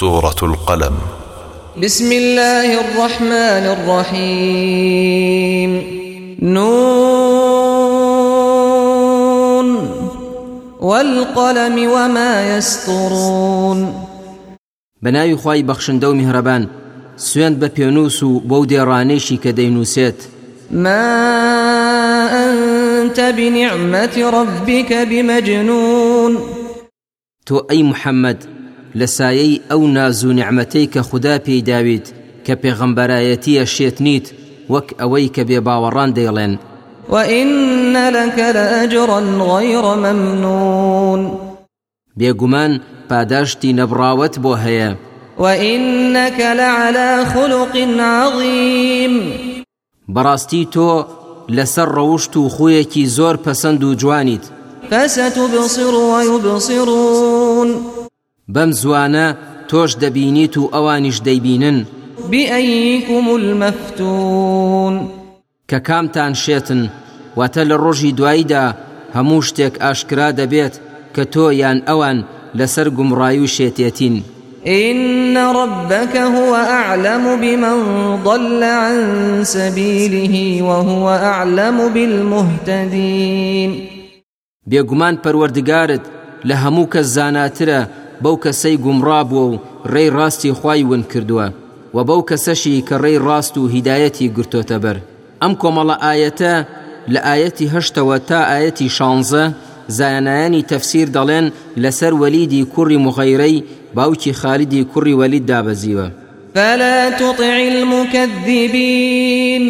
سورة القلم. بسم الله الرحمن الرحيم. نون. والقلم وما يسطرون. بەناوی خی بەخشندە و میهرەبان سوێند بە پێنووس و بەو دێڕانێشی کە دەینووسێت ما أنت بنعمة ربك بمجنون. تۆ ئەی محەممەد لە سایەی ئەو ناز و نعمەتەی کە خوددا داویت کە پێغەمبەرایەتیە شێت نیت وەک ئەوەی کە بێ باوەڕان دەیڵێن. وإن لك لأجرا غير ممنون. بێگومان پاداشتی نەبراوت بۆ هەیە. وإنك لعلى خلق عظيم. بەڕاستی تۆ لەسەر ڕەوشت و خۆیەکی زۆر پەسەند و جوانیت. فستبصر ويبصرون. بەم زوانە تۆش دەبینیت و ئەوانیش دەیبینن. بأيكم المفتون. کە کامتان شێتن واتە لە ڕۆژی دواییدا هەموو شتێک ئاشکرا دەبێت کە تۆ یان ئەوان لەسەر گومڕایی و شێتێتین. إن ربك هو أعلم بمن ضل عن سبيله وهو أعلم بالمهتدين. لە هەموو کەس زاناترە بەو کەسەی گومڕا بووە و ڕێی ڕاستی خوای ون کردووە و بەو کەسەشی کە ڕێی ڕاست و هیدایەتی گرتۆتە بەر. ئەم کۆمەڵە ئاەتە لە ئاەتی هەشتەوە تا ئاەتی شانزە زایانایانی تەفسیر دەڵێن لەسەر وەلیدی کوڕی مغەیرەی باوکی خالیدی کوڕی وەلید دابەزیوە. فلا تطع المكذبين.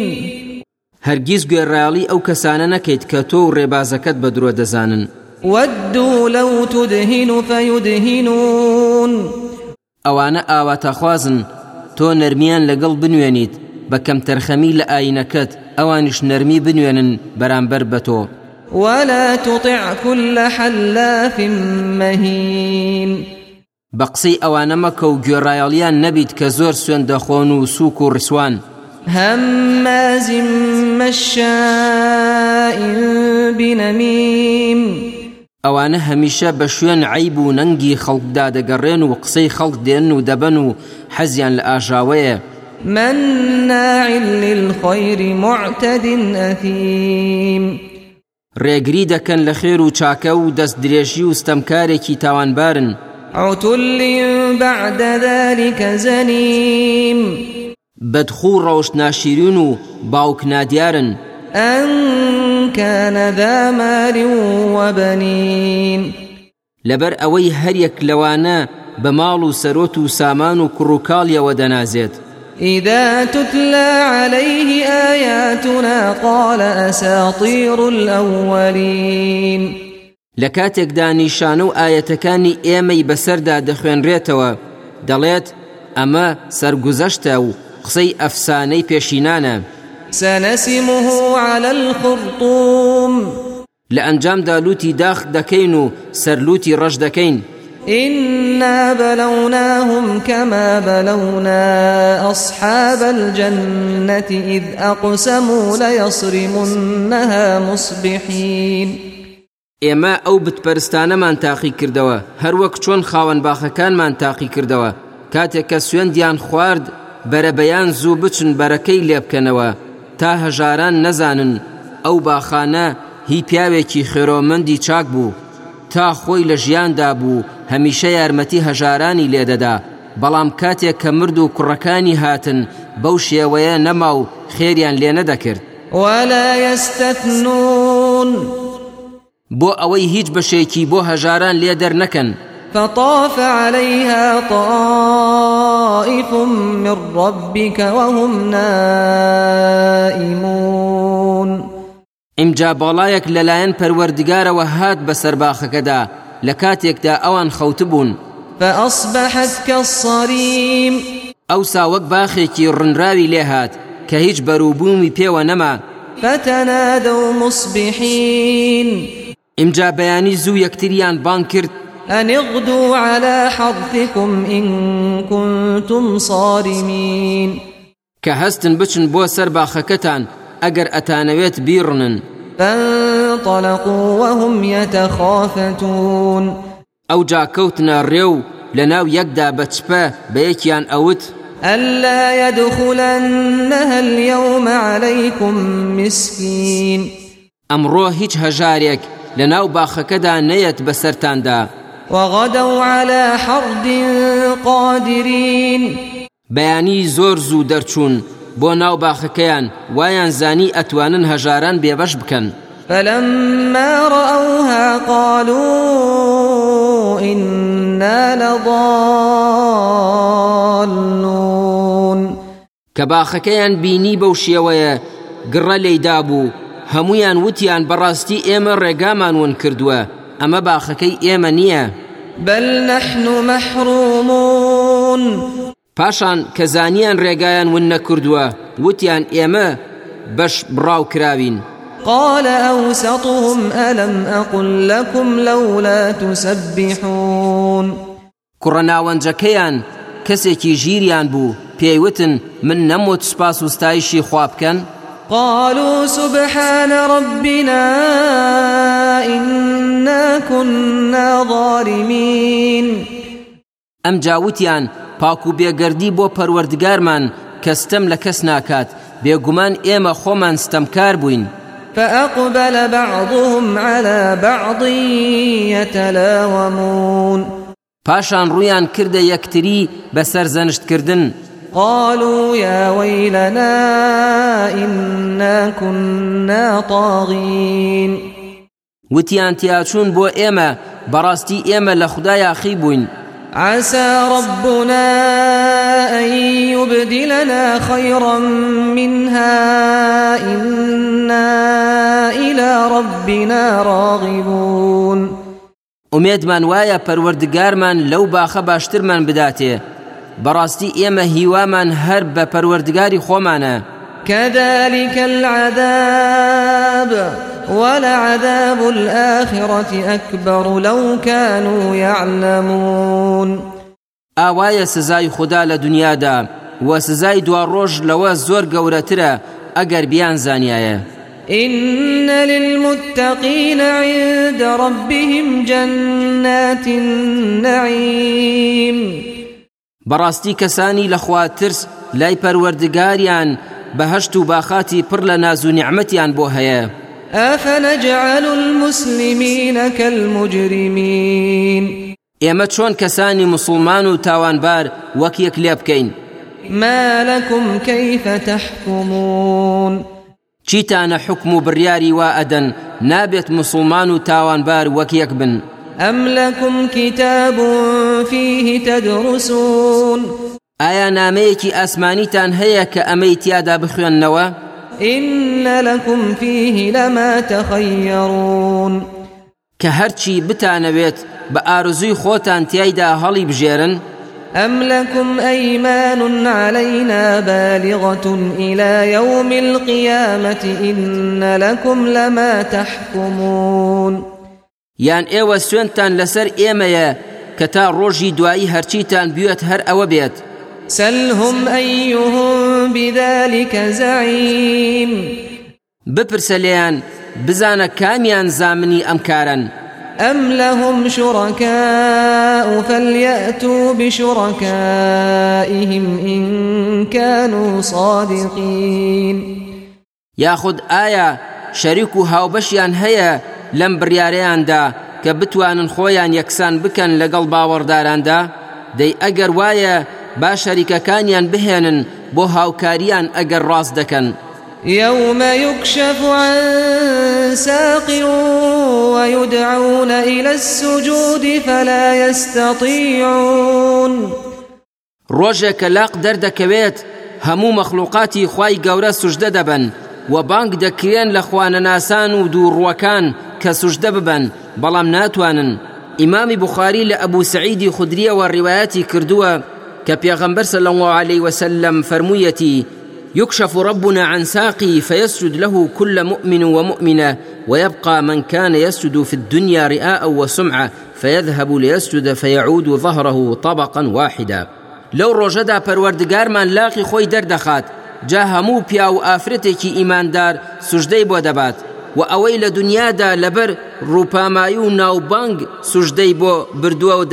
هەرگیز گوێڕایاڵی ئەو کەسانە نەکەیت کە تۆ و ڕێبازەکەت بە درۆ دەزانن. ودوا لو تدهن فيدهنون. ئەوانە ئاواتەخوازن تۆ نەرمیان لەگەڵ بنوێنیت بە کەم تەرخەمی لە ئاینەکەت ئەوانش نەرمی بنوێنن بەرامبەر بە تۆ ولا تطع كل حلاف مهين. بە قسەی ئەوانە مەکە و گوێڕایاڵیان نەبیت کە زۆر سوێن دەخۆن و سووک و ڕسوان هماز مشاء بنميم. ئەوانە هەمیشە بە شوێن عیب و نەنگی خەڵکدا دەگەڕێن و قسەی خەڵک دێن و دەبەن و حەزیان لە ئاژاوەیە. مناع للخير معتد أثيم ڕێگری دەکەن لە خێر و چاکە و دەست درێژی و ستەمکارێکی تاوانبارن. عتل بعد ذلك زنيم بەدخوو ڕەوشت ناشیرین و باوک نادیارن أن كان ذا مال وبنين. لبر أوي هريك لوانا بمال سروت سامان كروكاليا ودنازيت إذا تتلى عليه آياتنا قال أساطير الأولين. لە کاتێکدا نیشانە و ئایەتەکانی ئێمەی بەسەردا دەخوێنرێتەوە دليت ئەمە سرگزەشتە و قسەی ئەفسانەی پێشینانە. سنسمه على الخرطوم. لە ئەنجامدا لوتی داخ دەکەین و سەرلوتی ڕەش دەکەین إنا بلوناهم كما بلونا أصحاب الجنة إذ أقسموا ليصرمنها مصبحين. ئێمە ئەو بتپەرستانەمان تاقی کردەوە هەروەک چۆن خاوەن باخەکانمان تاقی کردەوە کاتێک کە سوێندیان خوارد بەرەبەیان زوو بچن بەرەکەی لێبکەنەوە تا هەژاران نەزانن ئەو باخانە هی پیاوێکی خێرۆمەندی چاک بوو. تا خۆی لە ژیاندا بوو هەمیشە یارمەتی هەژارانی لێدەدا بەڵام کاتێک کە مرد و کوڕەکانی هاتن بەو شێوەیە نەما و خێریان لێ نەدەکرد. ولا يستثنون بۆ ئەوەی هیچ بەشێکی بۆ هەژاران لێ دەرنەکەن. فطاف عليها طائف من ربك وهم نائمون ئیمجا باڵایەک لەلایەن پەروەردگارەوە هات بە سەرباخەکەدا لە کاتێکدا ئەوان خەوتبوون فأصبحت كالصريم ئەو ساوەک باخێکی ڕنراوی لێ هات کە هیچ بەرووبوومی پێوە نەما. فتنادوا مصبحين ئیمجا بەیانی زوو یەکتریان بان کرد أن اغدوا على حرثكم إن كنتم صارمين. کە هەستن بچن بۆ سەر باخەکەتان ئەگەر ئەتانەوێت بیڕنن فانطلقوا وهم يتخافتون. ئەو جا کەوتنە ڕێو لە ناو یەکدا بە چپە بە یەکیان ئەوت ألا يدخلنها اليوم عليكم مسكين. ئەمڕۆ هیچ هەژارێک لە ناو باخەکەدا نەیەت بەسەرتاندا وغدوا على حرد قادرين. بەیانی زۆر زوو دەرچوون بۆ ناو باخەکەیان وایان زانی ئەتوانن هەژاران بێبەش بکەن. فلما رأوها قالوا إنا لضالون. کە باخەکەیان بینی بەو شێوەیە گڕە لەیدا بوو هەمویان وتیان بەڕاستی ئێمە ڕێگامان ون کردووە ئەمە باخەکەی ئێمە نییە. بل نحن محرومون. پاشان کە زانیان ڕێگایان ون نەکردووە وتیان ئێمە بەش بڕاو کراوین. قال أوسطهم ألم أقل لكم لولا تسبحون. کوڕەناوەنجەکەیان کەسێکی ژیریان بوو پێیوتن من نەموت سپاس و ستایشی خوا بکەن. قالوا سبحان ربنا إنا كنا ظالمين. ئەم جاوتیان پاک و بێگەردی بۆ پەروەردگارمان کەستەم لە کەس ناکات بێگومان ئێمە خۆمان ستەمکار بووین. فأقبل بعضهم على بعض يتلاومون. پاشان ڕویان کردە یەکتری بەسەر زەنشتکردن. قالوا يا ويلنا إنا كنا طاغين. وتیان تیاچوون بۆ ئێمە بەڕاستی ئێمە لە خوددا یاخی بووین عسى ربنا أن يبدلنا خيرا منها إنا إلى ربنا راغبون. ئومێدمان وایە پەروەردگارمان لەو باخە باشترمان بداتێ بەڕاستی ئێمە هیوامان هەر بە پەروەردگاری خۆمانە كذلك العذاب. ولعذاب الآخرة أكبر لو كانوا يعلمون. ئاوایە سزای خوددا لە دنیادا وە سزای دوا ڕۆژ لەوە زۆر گەورەترە ئەگەر بیان زانایە إن للمتقين عند ربهم جنات النعيم. بەڕاستی کەسانی لەخوا ترس لای پەروەردگاریان بەهشت و باخاتی پڕ لە ناز أفنجعل المسلمين كالمجرمين؟ ئێمە چۆن کەسانی مسلمان و تاوانبار وەک یەک لێ بکەین؟ ما لكم كيف تحكمون؟ چیتانە حکم و بڕیاری وا ئەدەن نابێت مسلمان و تاوانبار وەک یەک بن؟ أم لكم كتاب فيه تدرسون؟ ئایا نامەیەکی ئاسمانیتان هەیە کە ئەمەی تیادا بخوێندنەوە؟ إن لكم فيه لما تخيرون کە هەرچی بتانەوێت بە ئارزووی خۆتان تایدا هەڵی بژێرن أم لكم أيمان علينا بالغة إلى يوم القيامة إن لكم لما تحكمون یان ئێوە سوێنتان لەسەر ئێمەیە کە تا ڕۆژی دوایی هەرچیتان هەر ئەوە بێت. سلهم أيهم بذلك زعيم. بپرسە لێیان بزانە کامیان زامنی ئەم کارن؟ أم لهم شركاء فليأتوا بشركائهم إن كانوا صادقين. یاخود ئایا شەریک و هاوبەشیان هەیە لەم بڕیارەیاندا کە بتوانن خۆیان یەکسان بکەن لەگەڵ باوەڕداراندا؟ دەی ئەگەر وایە با شەریکەکانیان بهێنن بۆ هاوکاریان ئەگەر ڕاست دەکەن. يوم يكشف عن ساق ويدعون إلى السجود فلا يستطيعون. ڕۆژێک کە لاق دەردەکەوێت هەموو مەخلوقاتی خی گەورە سوژدە دەبن و بانگ دەکرێن لە خوانەناسان و دووڕوەکان کە سوژدە ببن بەڵام ناتوانن. ئیمامی بخاری لە ئەبوو سعیدی خودریەوە ڕیواەتی کردووە کە پێغەمبەر صلى الله عليه وسلم فرموویەتی يكشف ربنا عن ساقه فيسجد له كل مؤمن ومؤمنة ويبقى من كان يسجد في الدنيا رئاء وسمعة فيذهب ليسجد فيعود ظهره طبقا واحدا. لو ڕۆژەدا پەروەردگارمان لاقی خۆی دەردەخات جا هەموو پیا و ئافرەتێکی ئیماندار سوژدەی بۆ دەبات و ئەوەی لە دنیادا لەبەر ڕووپامایی و ناوبانگ سوژدەی بۆ بردووە و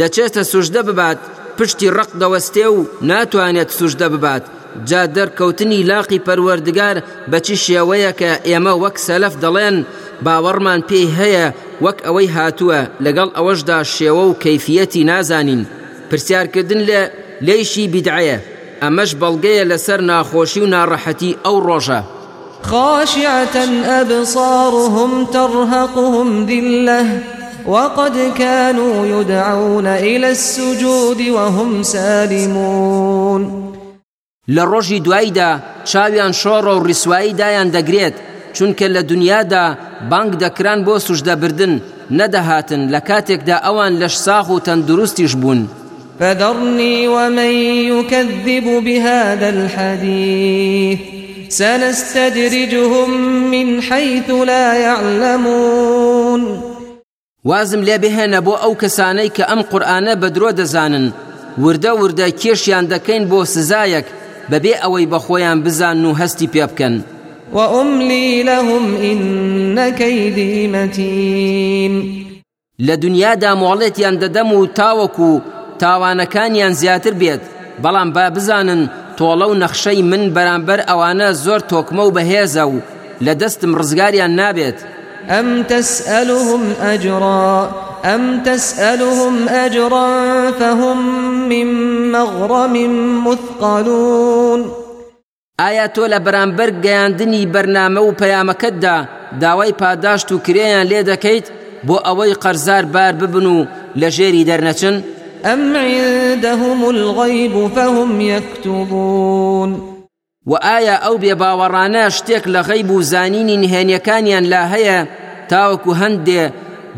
دەچێتە سوژدە ببات پشتی ڕق دەوەستێ و ناتوانێت سوژدە ببات. جا دەرکەوتنی لاقی پەروەردگار بەچی شێوەیە کە ئێمە وەک سەلف دەڵێن باوەڕمان پێی هەیە وەک ئەوەی هاتووە لەگەڵ ئەوەشدا شێوە و کەیفیەتی نازانین. پرسیارکردن لێ لێیشی بیدعەیە ئەمەش بەڵگەیە لەسەر ناخۆشی و ناڕەحەتی ئەو ڕۆژە. خاشعة أبصارهم ترهقهم ذلة وقد كانوا يدعون إلى السجود وهم سالمون. لە ڕۆژی دواییدا چاویان شۆڕە و ڕیسایی دایان دەگرێت چونکە لە دنیادا بانگ دەکران بۆ سوشدەبردن نەدەهاتن لە کاتێکدا ئەوان لەش ساغ و تەندروستیش بوون. فذرني ومن يكذب بهذا الحديث سنستدرجهم من حيث لا يعلمون. وازم لێ بهێنە بۆ ئەو کەسانەی کە ئەم قورآانە بە درۆ دەزانن. وردە وردە کێشیان دەکەین بۆ سزایەک بەبێ ئەوەی بەخۆیان بزان و هەستی پێ بکەن. وأملي لهم إن كيدي متين. لە دنیادا مۆڵێتیان دەدەم و تاوەکو تاوانەکانیان زیاتر بێت. بەڵام با بزانن تۆڵە و نەخشەی من بەرامبەر ئەوانە زۆر تۆکمە و بەهێزە و لە دەستم ڕزگاریان نابێت. أم تسألهم أجرا أم تسألهم أجرا فهم من مغرم مثقلون ئایا تۆ لە بەرامبەر گەیاندنی بەرنامە و پەیامەکەتدا داوای پاداشت و کرێیان لێ دەکەیت بۆ ئەوەی قەرزار بار ببن و لە ژێری دەرنەچن أم عندهم الغيب فهم يكتبون. و ئایا ئەو بێباوەڕانە شتێک لە غەیب و زانینی نهێنیەکانیان لا هەیە تاوەکو هەندێ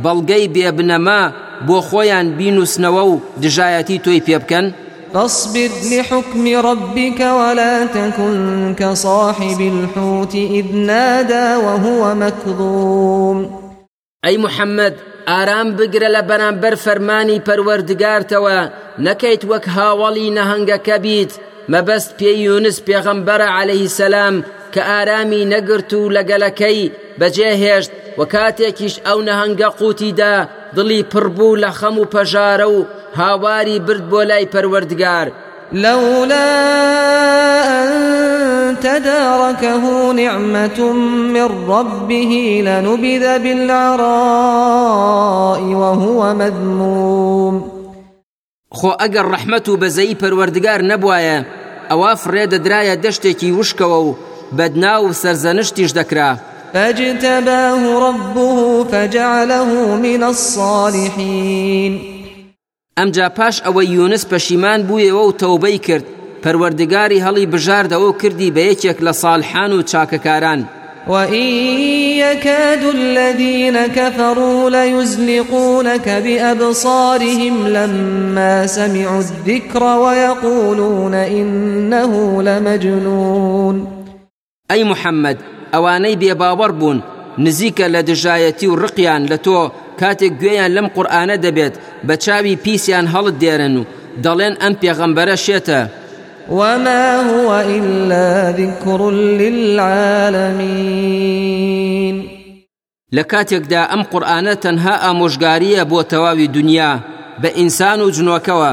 بەڵگەی بێبنەما بۆ خۆیان بینوسنەوە و دژایەتی تۆی پێ بکەن فاصبر لحكم ربك ولا تكن كصاحب الحوت إذ نادى وهو مكظوم. ئەی محەممەد ئارام بگرە لە بەرامبەر فەرمانی پەروەردگارتەوە نەکەیت وەک هاوڵی نەهنگەکە بیت مەبەست پێی یونس پێغەمبەرە عليهەی سەسلام کە ئارامی نەگرت و لەگەلەکەی بەجێهێشت و کاتێکیش ئەو نەهنگە قوتیدا دڵی پڕبوو لە خەم و پەژارە و هاواری برد بۆ لای پەروەردگار. تداركه نعمة من ربه لنبذ بالعراء وهو مذموم. خۆ ئەگەر ڕەحمەت و بەزەی پەروەردگار نەبوایە ئەوە فرێدەدرایە دەشتێکی وشکەوە و بەدنا و سەرزەنشتیش دەکرا. فاجتباه ربه فجعله من الصالحين. ئەمجا پاش ئەوەی یونس پەشیمان بوویەوە و تەوبەی کرد. پەروەردگاری هەڵی بژاردەوە کردی بە یەکێک لە ساڵحان و چاکەکاران. وإن يكاد الذين كفروا ليزلقونك بأبصارهم لما سمعوا الذكر ويقولون إنه لمجنون. ئەی محەممەد ئەوانەی بێباوەڕ بوون. نزیکە لە دژایەتی و ڕقیان لە تۆ کاتێک گوێیان لەم قورآانە دەبێت بە چاوی پیسیان هەڵت دێرن و دەڵێن ئەم پێغەمبەرە شێتە. وما هو إلا ذكر للعالمين. لە کاتێکدا ئەم قورآانە تەنها ئامۆژگاریە بۆ تەواوی دنیا بە ئینسان و جنۆکەوە.